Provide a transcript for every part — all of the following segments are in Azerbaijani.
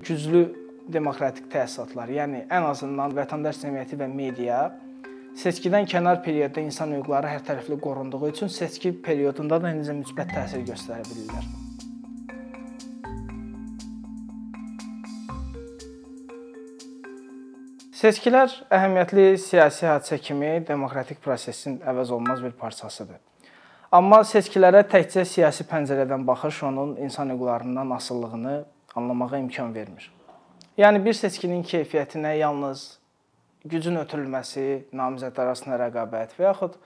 güclü demokratik təsisatlar, yəni ən azından vətəndaş cəmiyyəti və media seçkidən kənar periodda insan hüquqları hər tərəfli qorunduğu üçün seçki periodunda da necə müsbət təsir göstərə bilirlər. Seçkilər əhəmiyyətli siyasi hadisə kimi demokratik prosesin əvəzolunmaz bir parçasıdır. Amma seçkilərə təkcə siyasi pəncərədən baxış onun insan hüquqlarından asılılığını anlamağa imkan vermir. Yəni bir seçkinin keyfiyyətinə yalnız gücün ötürülməsi, namizədlər arasında rəqabət və yaxud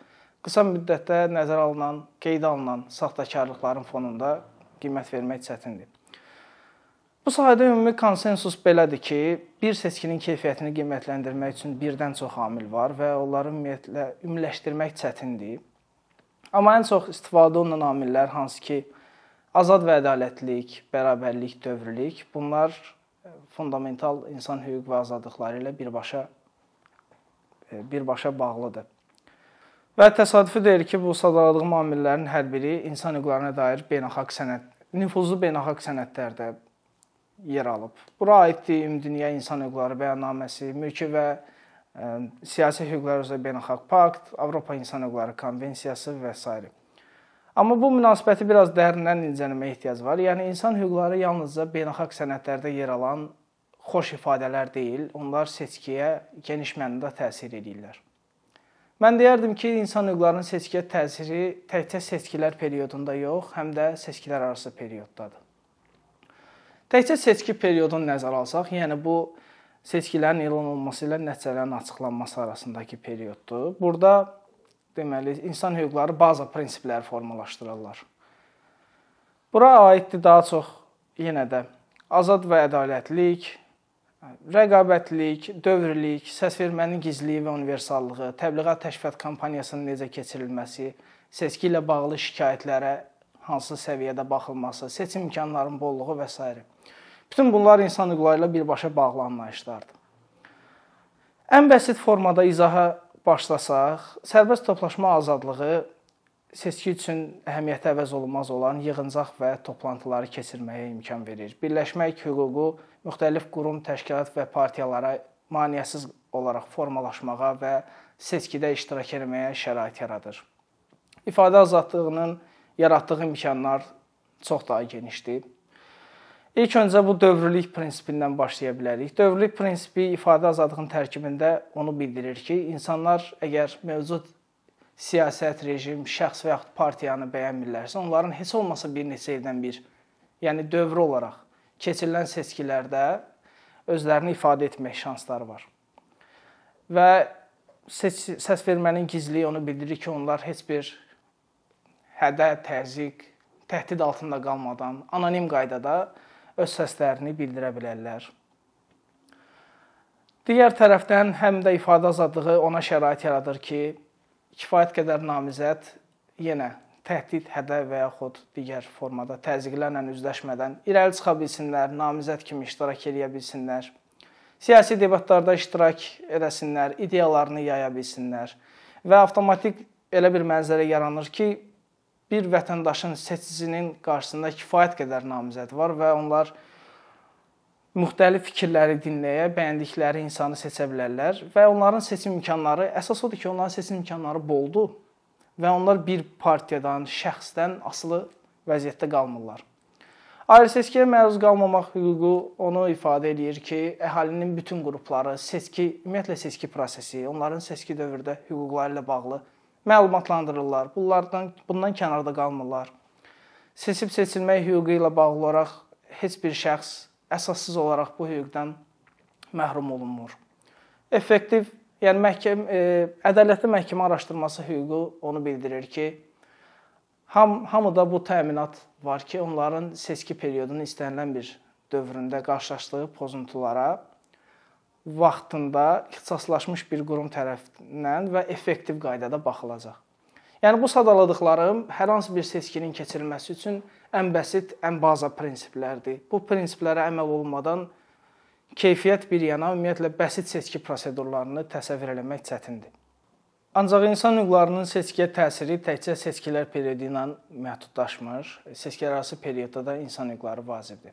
qısa müddətdə nəzərə alınan, qeydə alınan saxtakarlıqların fonunda qiymət vermək çətindir. Bu sahədə ümumi konsensus belədir ki, bir seçkinin keyfiyyətini qiymətləndirmək üçün birdən çox amil var və onları ümumiyyətlə ümumiləşdirmək çətindir. Amma ən çox istifadə olunan amillər hansı ki, azad və ədalətlilik, bərabərlik, dövrlük, bunlar e, fundamental insan hüquq və azadlıqları ilə birbaşa e, birbaşa bağlıdır. Və təsadüfi deyil ki, bu sadaladığım amillərin hər biri insan hüquqlarına dair beynəlxalq sənəd, nüfuzlu beynəlxalq sənədlərdə yer alıb. Bura aiddir Ümumdünya İnsan Hüquqları Bəyannaməsi, mülki və ə, e, siyasi hüquqlar üzrə beynəlxalq pakt, Avropa İnsan Hüquqları Konvensiyası və s. Amma bu münasibəti biraz dərindən incələməyə ehtiyac var. Yəni insan hüquqları yalnızca beynəlxalq sənədlərdə yer alan xoş ifadələr deyil, onlar seçkiyə geniş mənada təsir edirlər. Mən deyərdim ki, insan hüquqlarının seçkiyə təsiri təkcə seçkilər periodunda yox, həm də seçkilər arası perioddadır. Təkcə seçki periodunu nəzərə alsaq, yəni bu seçkilərin elan olunması ilə nəticələrin açıqlanması arasındakı perioddur. Burada deməli insan hüquqları baza prinsipləri formalaşdırırlar. Bura aiddir daha çox yenə də azad və ədalətlilik, rəqabətlilik, dövrlük, səsvermənin gizliliyi və universallığı, təbliğat təşviqat kampaniyasının necə keçirilməsi, seçki ilə bağlı şikayətlərə hansı səviyyədə baxılması, seçim imkanlarının bolluğu və s. Bütün bunlar insan hüquqları ilə birbaşa bağlı anlayışlardır. Ən bəsit formada izaha başlasaq, sərbəst toplaşma azadlığı seçki üçün əhəmiyyəti əvəz olunmaz olan yığıncaq və toplantıları keçirməyə imkan verir. Birləşmək hüququ müxtəlif qurum, təşkilat və partiyalara maneəsiz olaraq formalaşmağa və seçkidə iştirak etməyə şərait yaradır. İfadə azadlığının yaratdığı imkanlar çox daha genişdir. İlk öncə bu dövrlülük prinsipindən başlaya bilərik. Dövrlülük prinsipi ifadə azadlığının tərkibində onu bildirir ki, insanlar əgər mövcud siyasət, rejim, şəxs və yaxud partiyanı bəyənmirlərsə, onların heç olmasa bir neçə ildən bir, yəni dövrü olaraq keçirilən seçkilərdə özlərini ifadə etmək şansları var. Və səs vermənin gizliliyi onu bildirir ki, onlar heç bir hədə, təzyiq, təhdid altında qalmadan anonim qaydada öz səslərini bildirə bilərlər. Digər tərəfdən həm də ifadə azadlığı ona şərait yaradır ki, kifayət qədər namizəd yenə təhdid, hədə və yaxud digər formada təzyiqlərlə üzləşmədən irəli çıxa bilsinlər, namizəd kimi iştirak edə bilsinlər. Siyasi debatlarda iştirak edəsinlər, ideyalarını yaya bilsinlər və avtomatik elə bir mənzərə yaranır ki, bir vətəndaşın seçicinin qarşısında kifayət qədər namizəd var və onlar müxtəlif fikirləri dinləyə, bəyəndikləri insanı seçə bilərlər və onların seçim imkanları əsas odur ki, onların seçim imkanları boldur və onlar bir partiyadan, şəxsdən asılı vəziyyətdə qalmırlar. Ayrı seçkiyə məruz qalmamaq hüququ onu ifadə edir ki, əhalinin bütün qrupları seçki, ümumiyyətlə seçki prosesi, onların seçki dövrdə hüquqları ilə bağlı məlumatlandırırlar. Bunlardan bundan kənarda qalmırlar. Seçib seçilmək hüququ ilə bağlı olaraq heç bir şəxs əsassız olaraq bu hüquqdan məhrum olunmur. Effektiv, yəni məhkəmə e, ədalətli məhkəmə araşdırması hüququ onu bildirir ki, ham hamıda bu təminat var ki, onların seçki periodunun istənilən bir dövründə qarşılaşdığı pozuntulara vaxtında ixtisaslaşmış bir qurum tərəfindən və effektiv qaydada baxılacaq. Yəni bu sadaladıqlarım hər hansı bir seçkinin keçirilməsi üçün ən bəsit, ən baza prinsiplərdir. Bu prinsiplərə əməl olunmadan keyfiyyət bir yana ümumiyyətlə bəsit seçki prosedurlarını təsəvvür etmək çətindir. Ancaq insan hüquqlarının seçkiyə təsiri təkcə seçkilər periodu ilə məhdudlaşmır. Seçkilərarası periodda da insan hüquqları vacibdir.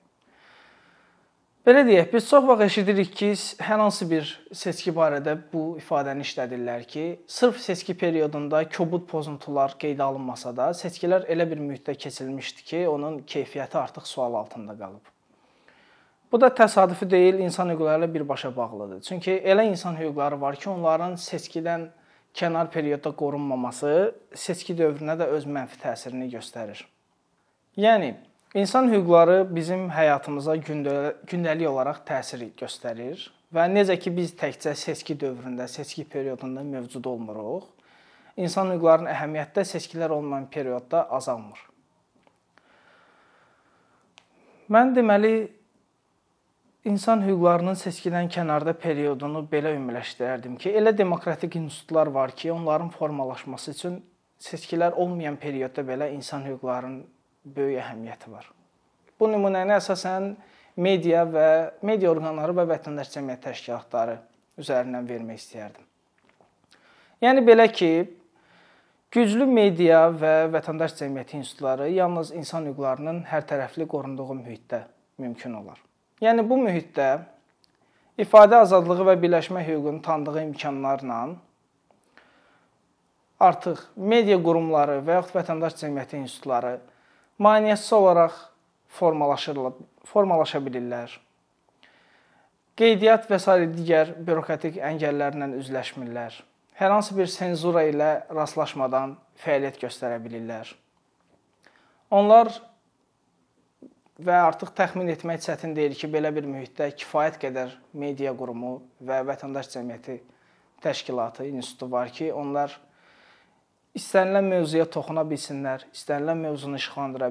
Belə deyək, biz çox vaxt eşidirik ki, hər hansı bir seçki barədə bu ifadəni işlədirlər ki, sırf seçki periodunda kobud pozuntular qeydə alınmasa da, seçkilər elə bir mühitdə keçirilmişdi ki, onun keyfiyyəti artıq sual altında qalıb. Bu da təsadüfi deyil, insan hüquqları ilə birbaşa bağlıdır. Çünki elə insan hüquqları var ki, onların seçkidən kənar periodda qorunmaması seçki dövrünə də öz mənfi təsirini göstərir. Yəni İnsan hüquqları bizim həyatımıza gündəlik olaraq təsir göstərir və necə ki biz təkcə seçki dövründə, seçki periodunda mövcud olmuruq, insan hüquqlarının əhəmiyyəti də seçkilər olmayan periodda azalmır. Mən deməli insan hüquqlarının seçkidən kənarda periodunu belə ümumiləşdirərdim ki, elə demokratik institutlar var ki, onların formalaşması üçün seçkilər olmayan periodda belə insan hüquqlarının böyük əhəmiyyəti var. Bu nümunəni əsasən media və media orqanları və vətəndaş cəmiyyət təşkilatları üzərindən vermək istəyərdim. Yəni belə ki, güclü media və vətəndaş cəmiyyəti institutları yalnız insan hüquqlarının hər tərəfli qorunduğu mühitdə mümkün olar. Yəni bu mühitdə ifadə azadlığı və birləşmə hüququnu tanıdığı imkanlarla artıq media qurumları və yaxud vətəndaş cəmiyyəti institutları maneəsiz olaraq formalaşırlar, formalaşa bilirlər. Qeydiyyat və s. digər bürokratik əngəllərlə üzləşmirlər. Hər hansı bir senzura ilə rastlaşmadan fəaliyyət göstərə bilirlər. Onlar və artıq təxmin etmək çətin deyil ki, belə bir mühitdə kifayət qədər media qurumu və vətəndaş cəmiyyəti təşkilatı, institutu var ki, onlar istənilən mövzuya toxuna bilsinlər, istənilən mövzunu işıqlandıra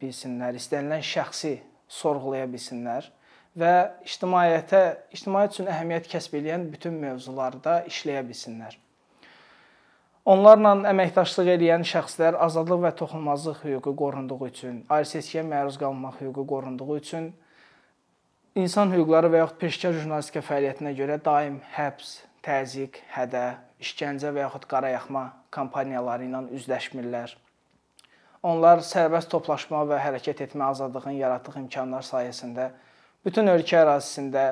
bilsinlər, istənilən şəxsi sorğulaya bilsinlər və ictimaiyyətə, ictimaiyyət üçün əhəmiyyət kəsb edən bütün mövzularda işləyə bilsinlər. Onlarla əməkdaşlıq edən şəxslər azadlıq və toxunulmazlıq hüququ qorunduğu üçün, ayrı-seçkiyə məruz qalmaq hüququ qorunduğu üçün insan hüquqları və yaxud peşəkar jurnalistika fəaliyyətinə görə daim həbs, təzyiq, hədə, işgəncə və yaxud qarayaxma kampaniyaları ilə üzləşmirlər. Onlar sərbəst toplaşma və hərəkət etmə azadlığının yaratdığı imkanlar sayəsində bütün ölkə ərazisində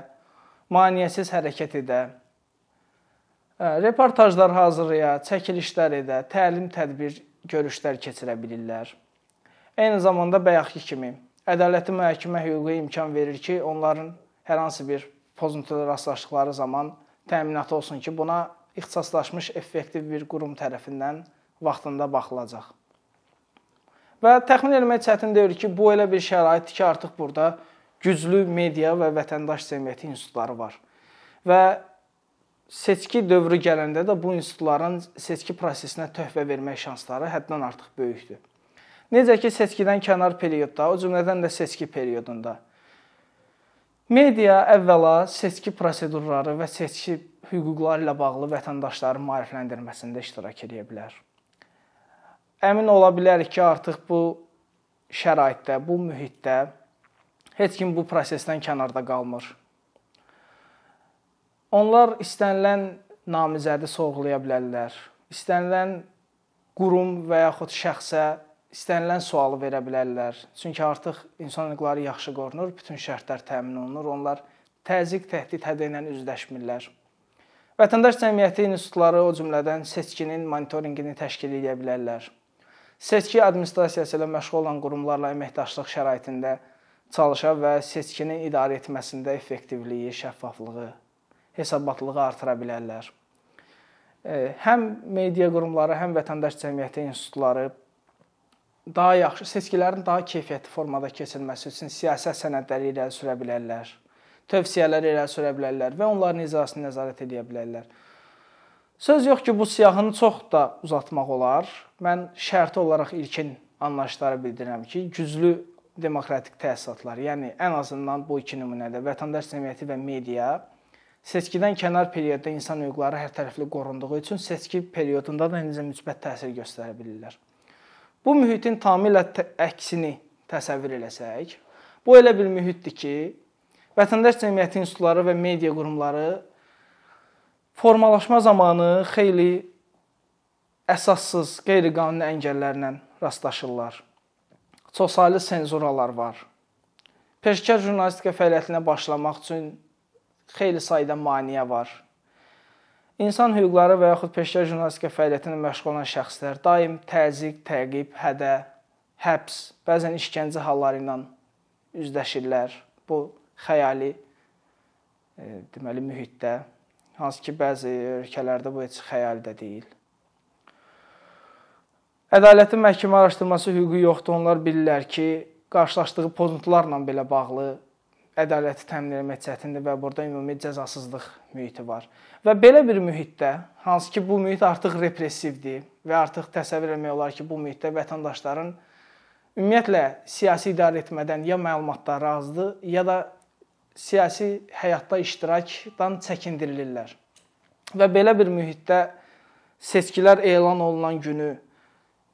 maneəsiz hərəkət edə, reportajlar hazırlaya, çəkilişlər edə, təlim tədbir görüşlər keçirə bilirlər. Eyni zamanda bayaqki kimi ədalətli mühakimə hüququ imkan verir ki, onların hər hansı bir pozuntuya rastlaşdıqları zaman təminat olsun ki, buna ixtisaslaşmış effektiv bir qurum tərəfindən vaxtında baxılacaq. Və təxmin etmək çətin deyil ki, bu elə bir şəraitdir ki, artıq burada güclü media və vətəndaş cəmiyyəti institutları var. Və seçki dövrü gələndə də bu institutların seçki prosesinə töhfə vermək şansları həddən artıq böyükdür. Necə ki, seçkidən kənar periodda, o cümlədən də seçki periodunda Media əvvəla seçki prosedurları və seçki hüquqları ilə bağlı vətəndaşların maarifləndirməsində iştirak edə bilər. Əmin ola bilərik ki, artıq bu şəraitdə, bu mühitdə heç kim bu prosesdən kənarda qalmır. Onlar istənilən namizədi sorğulaya bilərlər. İstənilən qurum və yaxud şəxsə istənilən sualı verə bilərlər. Çünki artıq insan hüquqları yaxşı qorunur, bütün şərtlər təmin olunur. Onlar təzyiq, təhdid hədə ilə üzləşmirlər. Vətəndaş cəmiyyəti institutları o cümlədən seçkinin monitorinqini təşkil edə bilərlər. Seçki administrasiyası ilə məşğul olan qurumlarla əməkdaşlıq şəraitində çalışa və seçkinin idarə etməsində effektivliyi, şəffaflığı, hesabatlığı artıra bilərlər. Həm media qurumları, həm vətəndaş cəmiyyəti institutları daha yaxşı seçkilərin daha keyfiyyətli formada keçirilməsi üçün siyasət sənədləri irəli sürə bilərlər. Tövsiyələr irəli sürə bilərlər və onların icrasını nəzarət edə bilərlər. Söz yox ki, bu siyahını çox da uzatmaq olar. Mən şərti olaraq ilkin anlayışları bildirirəm ki, güclü demokratik təsisatlar, yəni ən azından bu iki nümunədə vətəndaş cəmiyyəti və media seçkidən kənar periodda insan hüquqları hər tərəfli qorunduğu üçün seçki periodunda da necə müsbət təsir göstərə bilirlər. Bu mühitin tamamilə əksini təsəvvür eləsək, bu elə bir mühitdir ki, vətəndaş cəmiyyəti institutları və media qurumları formalaşma zamanı xeyli əsassız, qeyri-qanuni əngəllərlə rastlaşırlar. Çoxsaylı senzuralar var. Peşəkar jurnalistika fəaliyyətinə başlamaq üçün xeyli sayda maneə var. İnsan hüquqları və yaxud peşəkar jurnalistika fəaliyyətinə məşğul olan şəxslər daim təzyiq, təqib, hədə, həbs, bəzən işgəncə halları ilə üzləşirlər. Bu xəyali e, deməli mühitdə, hansı ki bəzi ölkələrdə bu heç xəyali də deyil. Ədalətin məhkəmə araşdırması hüququ yoxdur. Onlar bilirlər ki, qarşılaşdığı pozuntularla belə bağlı ədaləti təmin etmək çətindir və burada ümumi cəzasızlıq mühiti var. Və belə bir mühitdə, hansı ki bu mühit artıq repressivdir və artıq təsəvvür etmək olar ki, bu mühitdə vətəndaşların ümumiyyətlə siyasi idarə etmədən ya məlumatları azdır, ya da siyasi həyatda iştirakdan çəkindirilirlər. Və belə bir mühitdə seçkilər elan olunan günü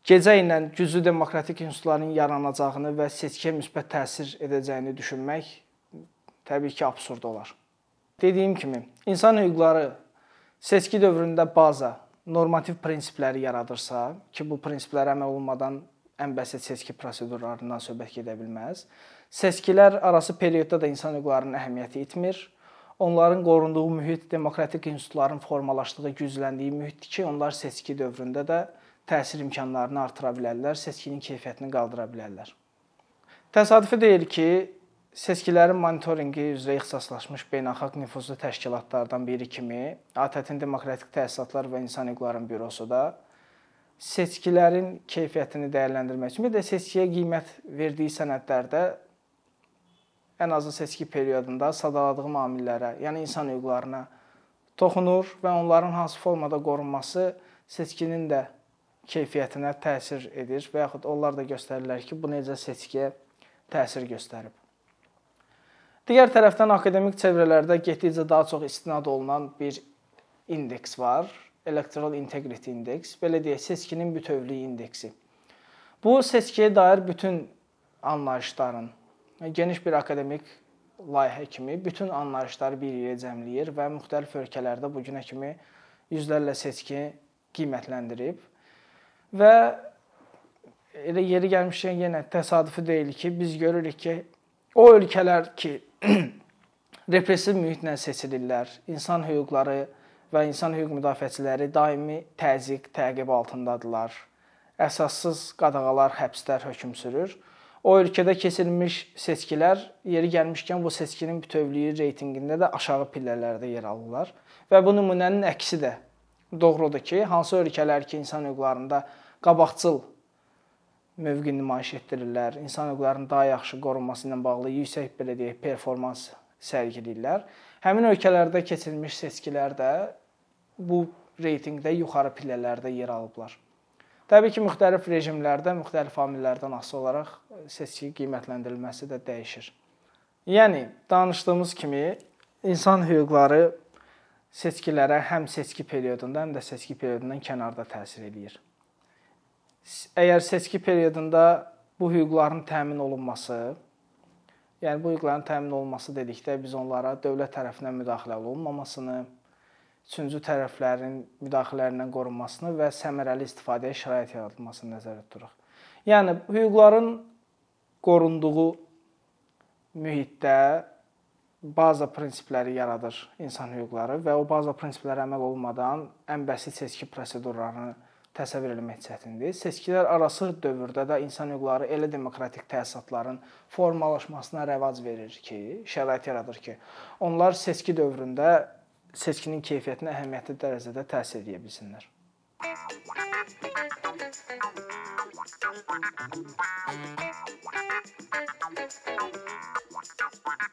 gecə ilə güclü demokratik institutların yaranacağını və seçkiyə müsbət təsir edəcəyini düşünmək təbii ki, absurd olar. Dediyim kimi, insan hüquqları seçki dövründə baza normativ prinsipləri yaradırsa, ki bu prinsiplərə əməl olunmadan ən bəsit seçki prosedurlarından söhbət gedə bilməz. Seçkilər arası periodda da insan hüquqlarının əhəmiyyəti itmir. Onların qorunduğu mühit demokratik institutların formalaşdığı, gücləndiyi mühitdir ki, onlar seçki dövründə də təsir imkanlarını artıra bilərlər, seçkinin keyfiyyətini qaldıra bilərlər. Təsadüfi deyil ki, Seçkilərin monitorinqi üzrə ixtisaslaşmış beynəlxalq nüfuzlu təşkilatlardan biri kimi ATƏT-in Demokratik Təsisatlar və İnsan Hüquqları Bürosu da seçkilərin keyfiyyətini dəyərləndirmək üçün bir də seçkiyə qiymət verdiyi sənədlərdə ən azı seçki periodunda sadaladığı amillərə, yəni insan hüquqlarına toxunur və onların hansı formada qorunması seçkinin də keyfiyyətinə təsir edir və yaxud onlar da göstərirlər ki, bu necə seçkiyə təsir göstərib. Digər tərəfdən akademik çevrələrdə getdikcə daha çox istinad olunan bir indeks var. Electoral Integrity Index, belə deyək, seçkinin bütövlüyü indeksi. Bu seçkiyə dair bütün anlayışların geniş bir akademik layihə kimi bütün anlayışları bir yerə cəmləyir və müxtəlif ölkələrdə bu günə kimi yüzlərlə seçki qiymətləndirib. Və elə yeri gəlmişkən yenə təsadüfi deyil ki, biz görürük ki, o ölkələr ki, repressiv mühitlə seçilirlər. İnsan hüquqları və insan hüquq müdafiəçiləri daimi təzyiq, təqib altındadılar. Əsassız qadağalar, həbslər hökm sürür. O ölkədə keçirilmiş seçkilər yeri gəlmişkən bu seçkinin bütövlüyü reytinqində də aşağı pillələrdə yer alırlar. Və bu nümunənin əksi də doğrudur ki, hansı ölkələr ki, insan hüquqlarında qabaqcıl mövqe nümayiş etdirirlər, insan hüquqlarının daha yaxşı qorunması ilə bağlı yüksək belə deyək performans sərgiləyirlər. Həmin ölkələrdə keçirilmiş seçkilər də bu reytinqdə yuxarı pillələrdə yer alıblar. Təbii ki, müxtəlif rejimlərdə, müxtəlif amillərdən asılı olaraq seçki qiymətləndirilməsi də dəyişir. Yəni danışdığımız kimi insan hüquqları seçkilərə həm seçki periodunda, həm də seçki periodundan kənarda təsir eləyir. Əgər seçki periodunda bu hüquqların təmin olunması, yəni bu hüquqların təmin olunması dedikdə biz onlara dövlət tərəfindən müdaxilə olunmamasını, üçüncü tərəflərin müdaxilələrindən qorunmasını və səmərəli istifadəyə şərait yaradılmasını nəzərdə tuturuq. Yəni hüquqların qorunduğu mühitdə baza prinsipləri yaradır insan hüquqları və o baza prinsiplərə əməl olmadan ən bəsit seçki prosedurlarını təsəvvür etmək çətindir. Seçkilər arası dövrdə də insan hüquqları elə demokratik təsisatların formalaşmasına rəvac verir ki, şərait yaradır ki, onlar seçki dövründə seçkinin keyfiyyətinə əhəmiyyətli dərəcədə təsir edə bilsinlər. Thank you.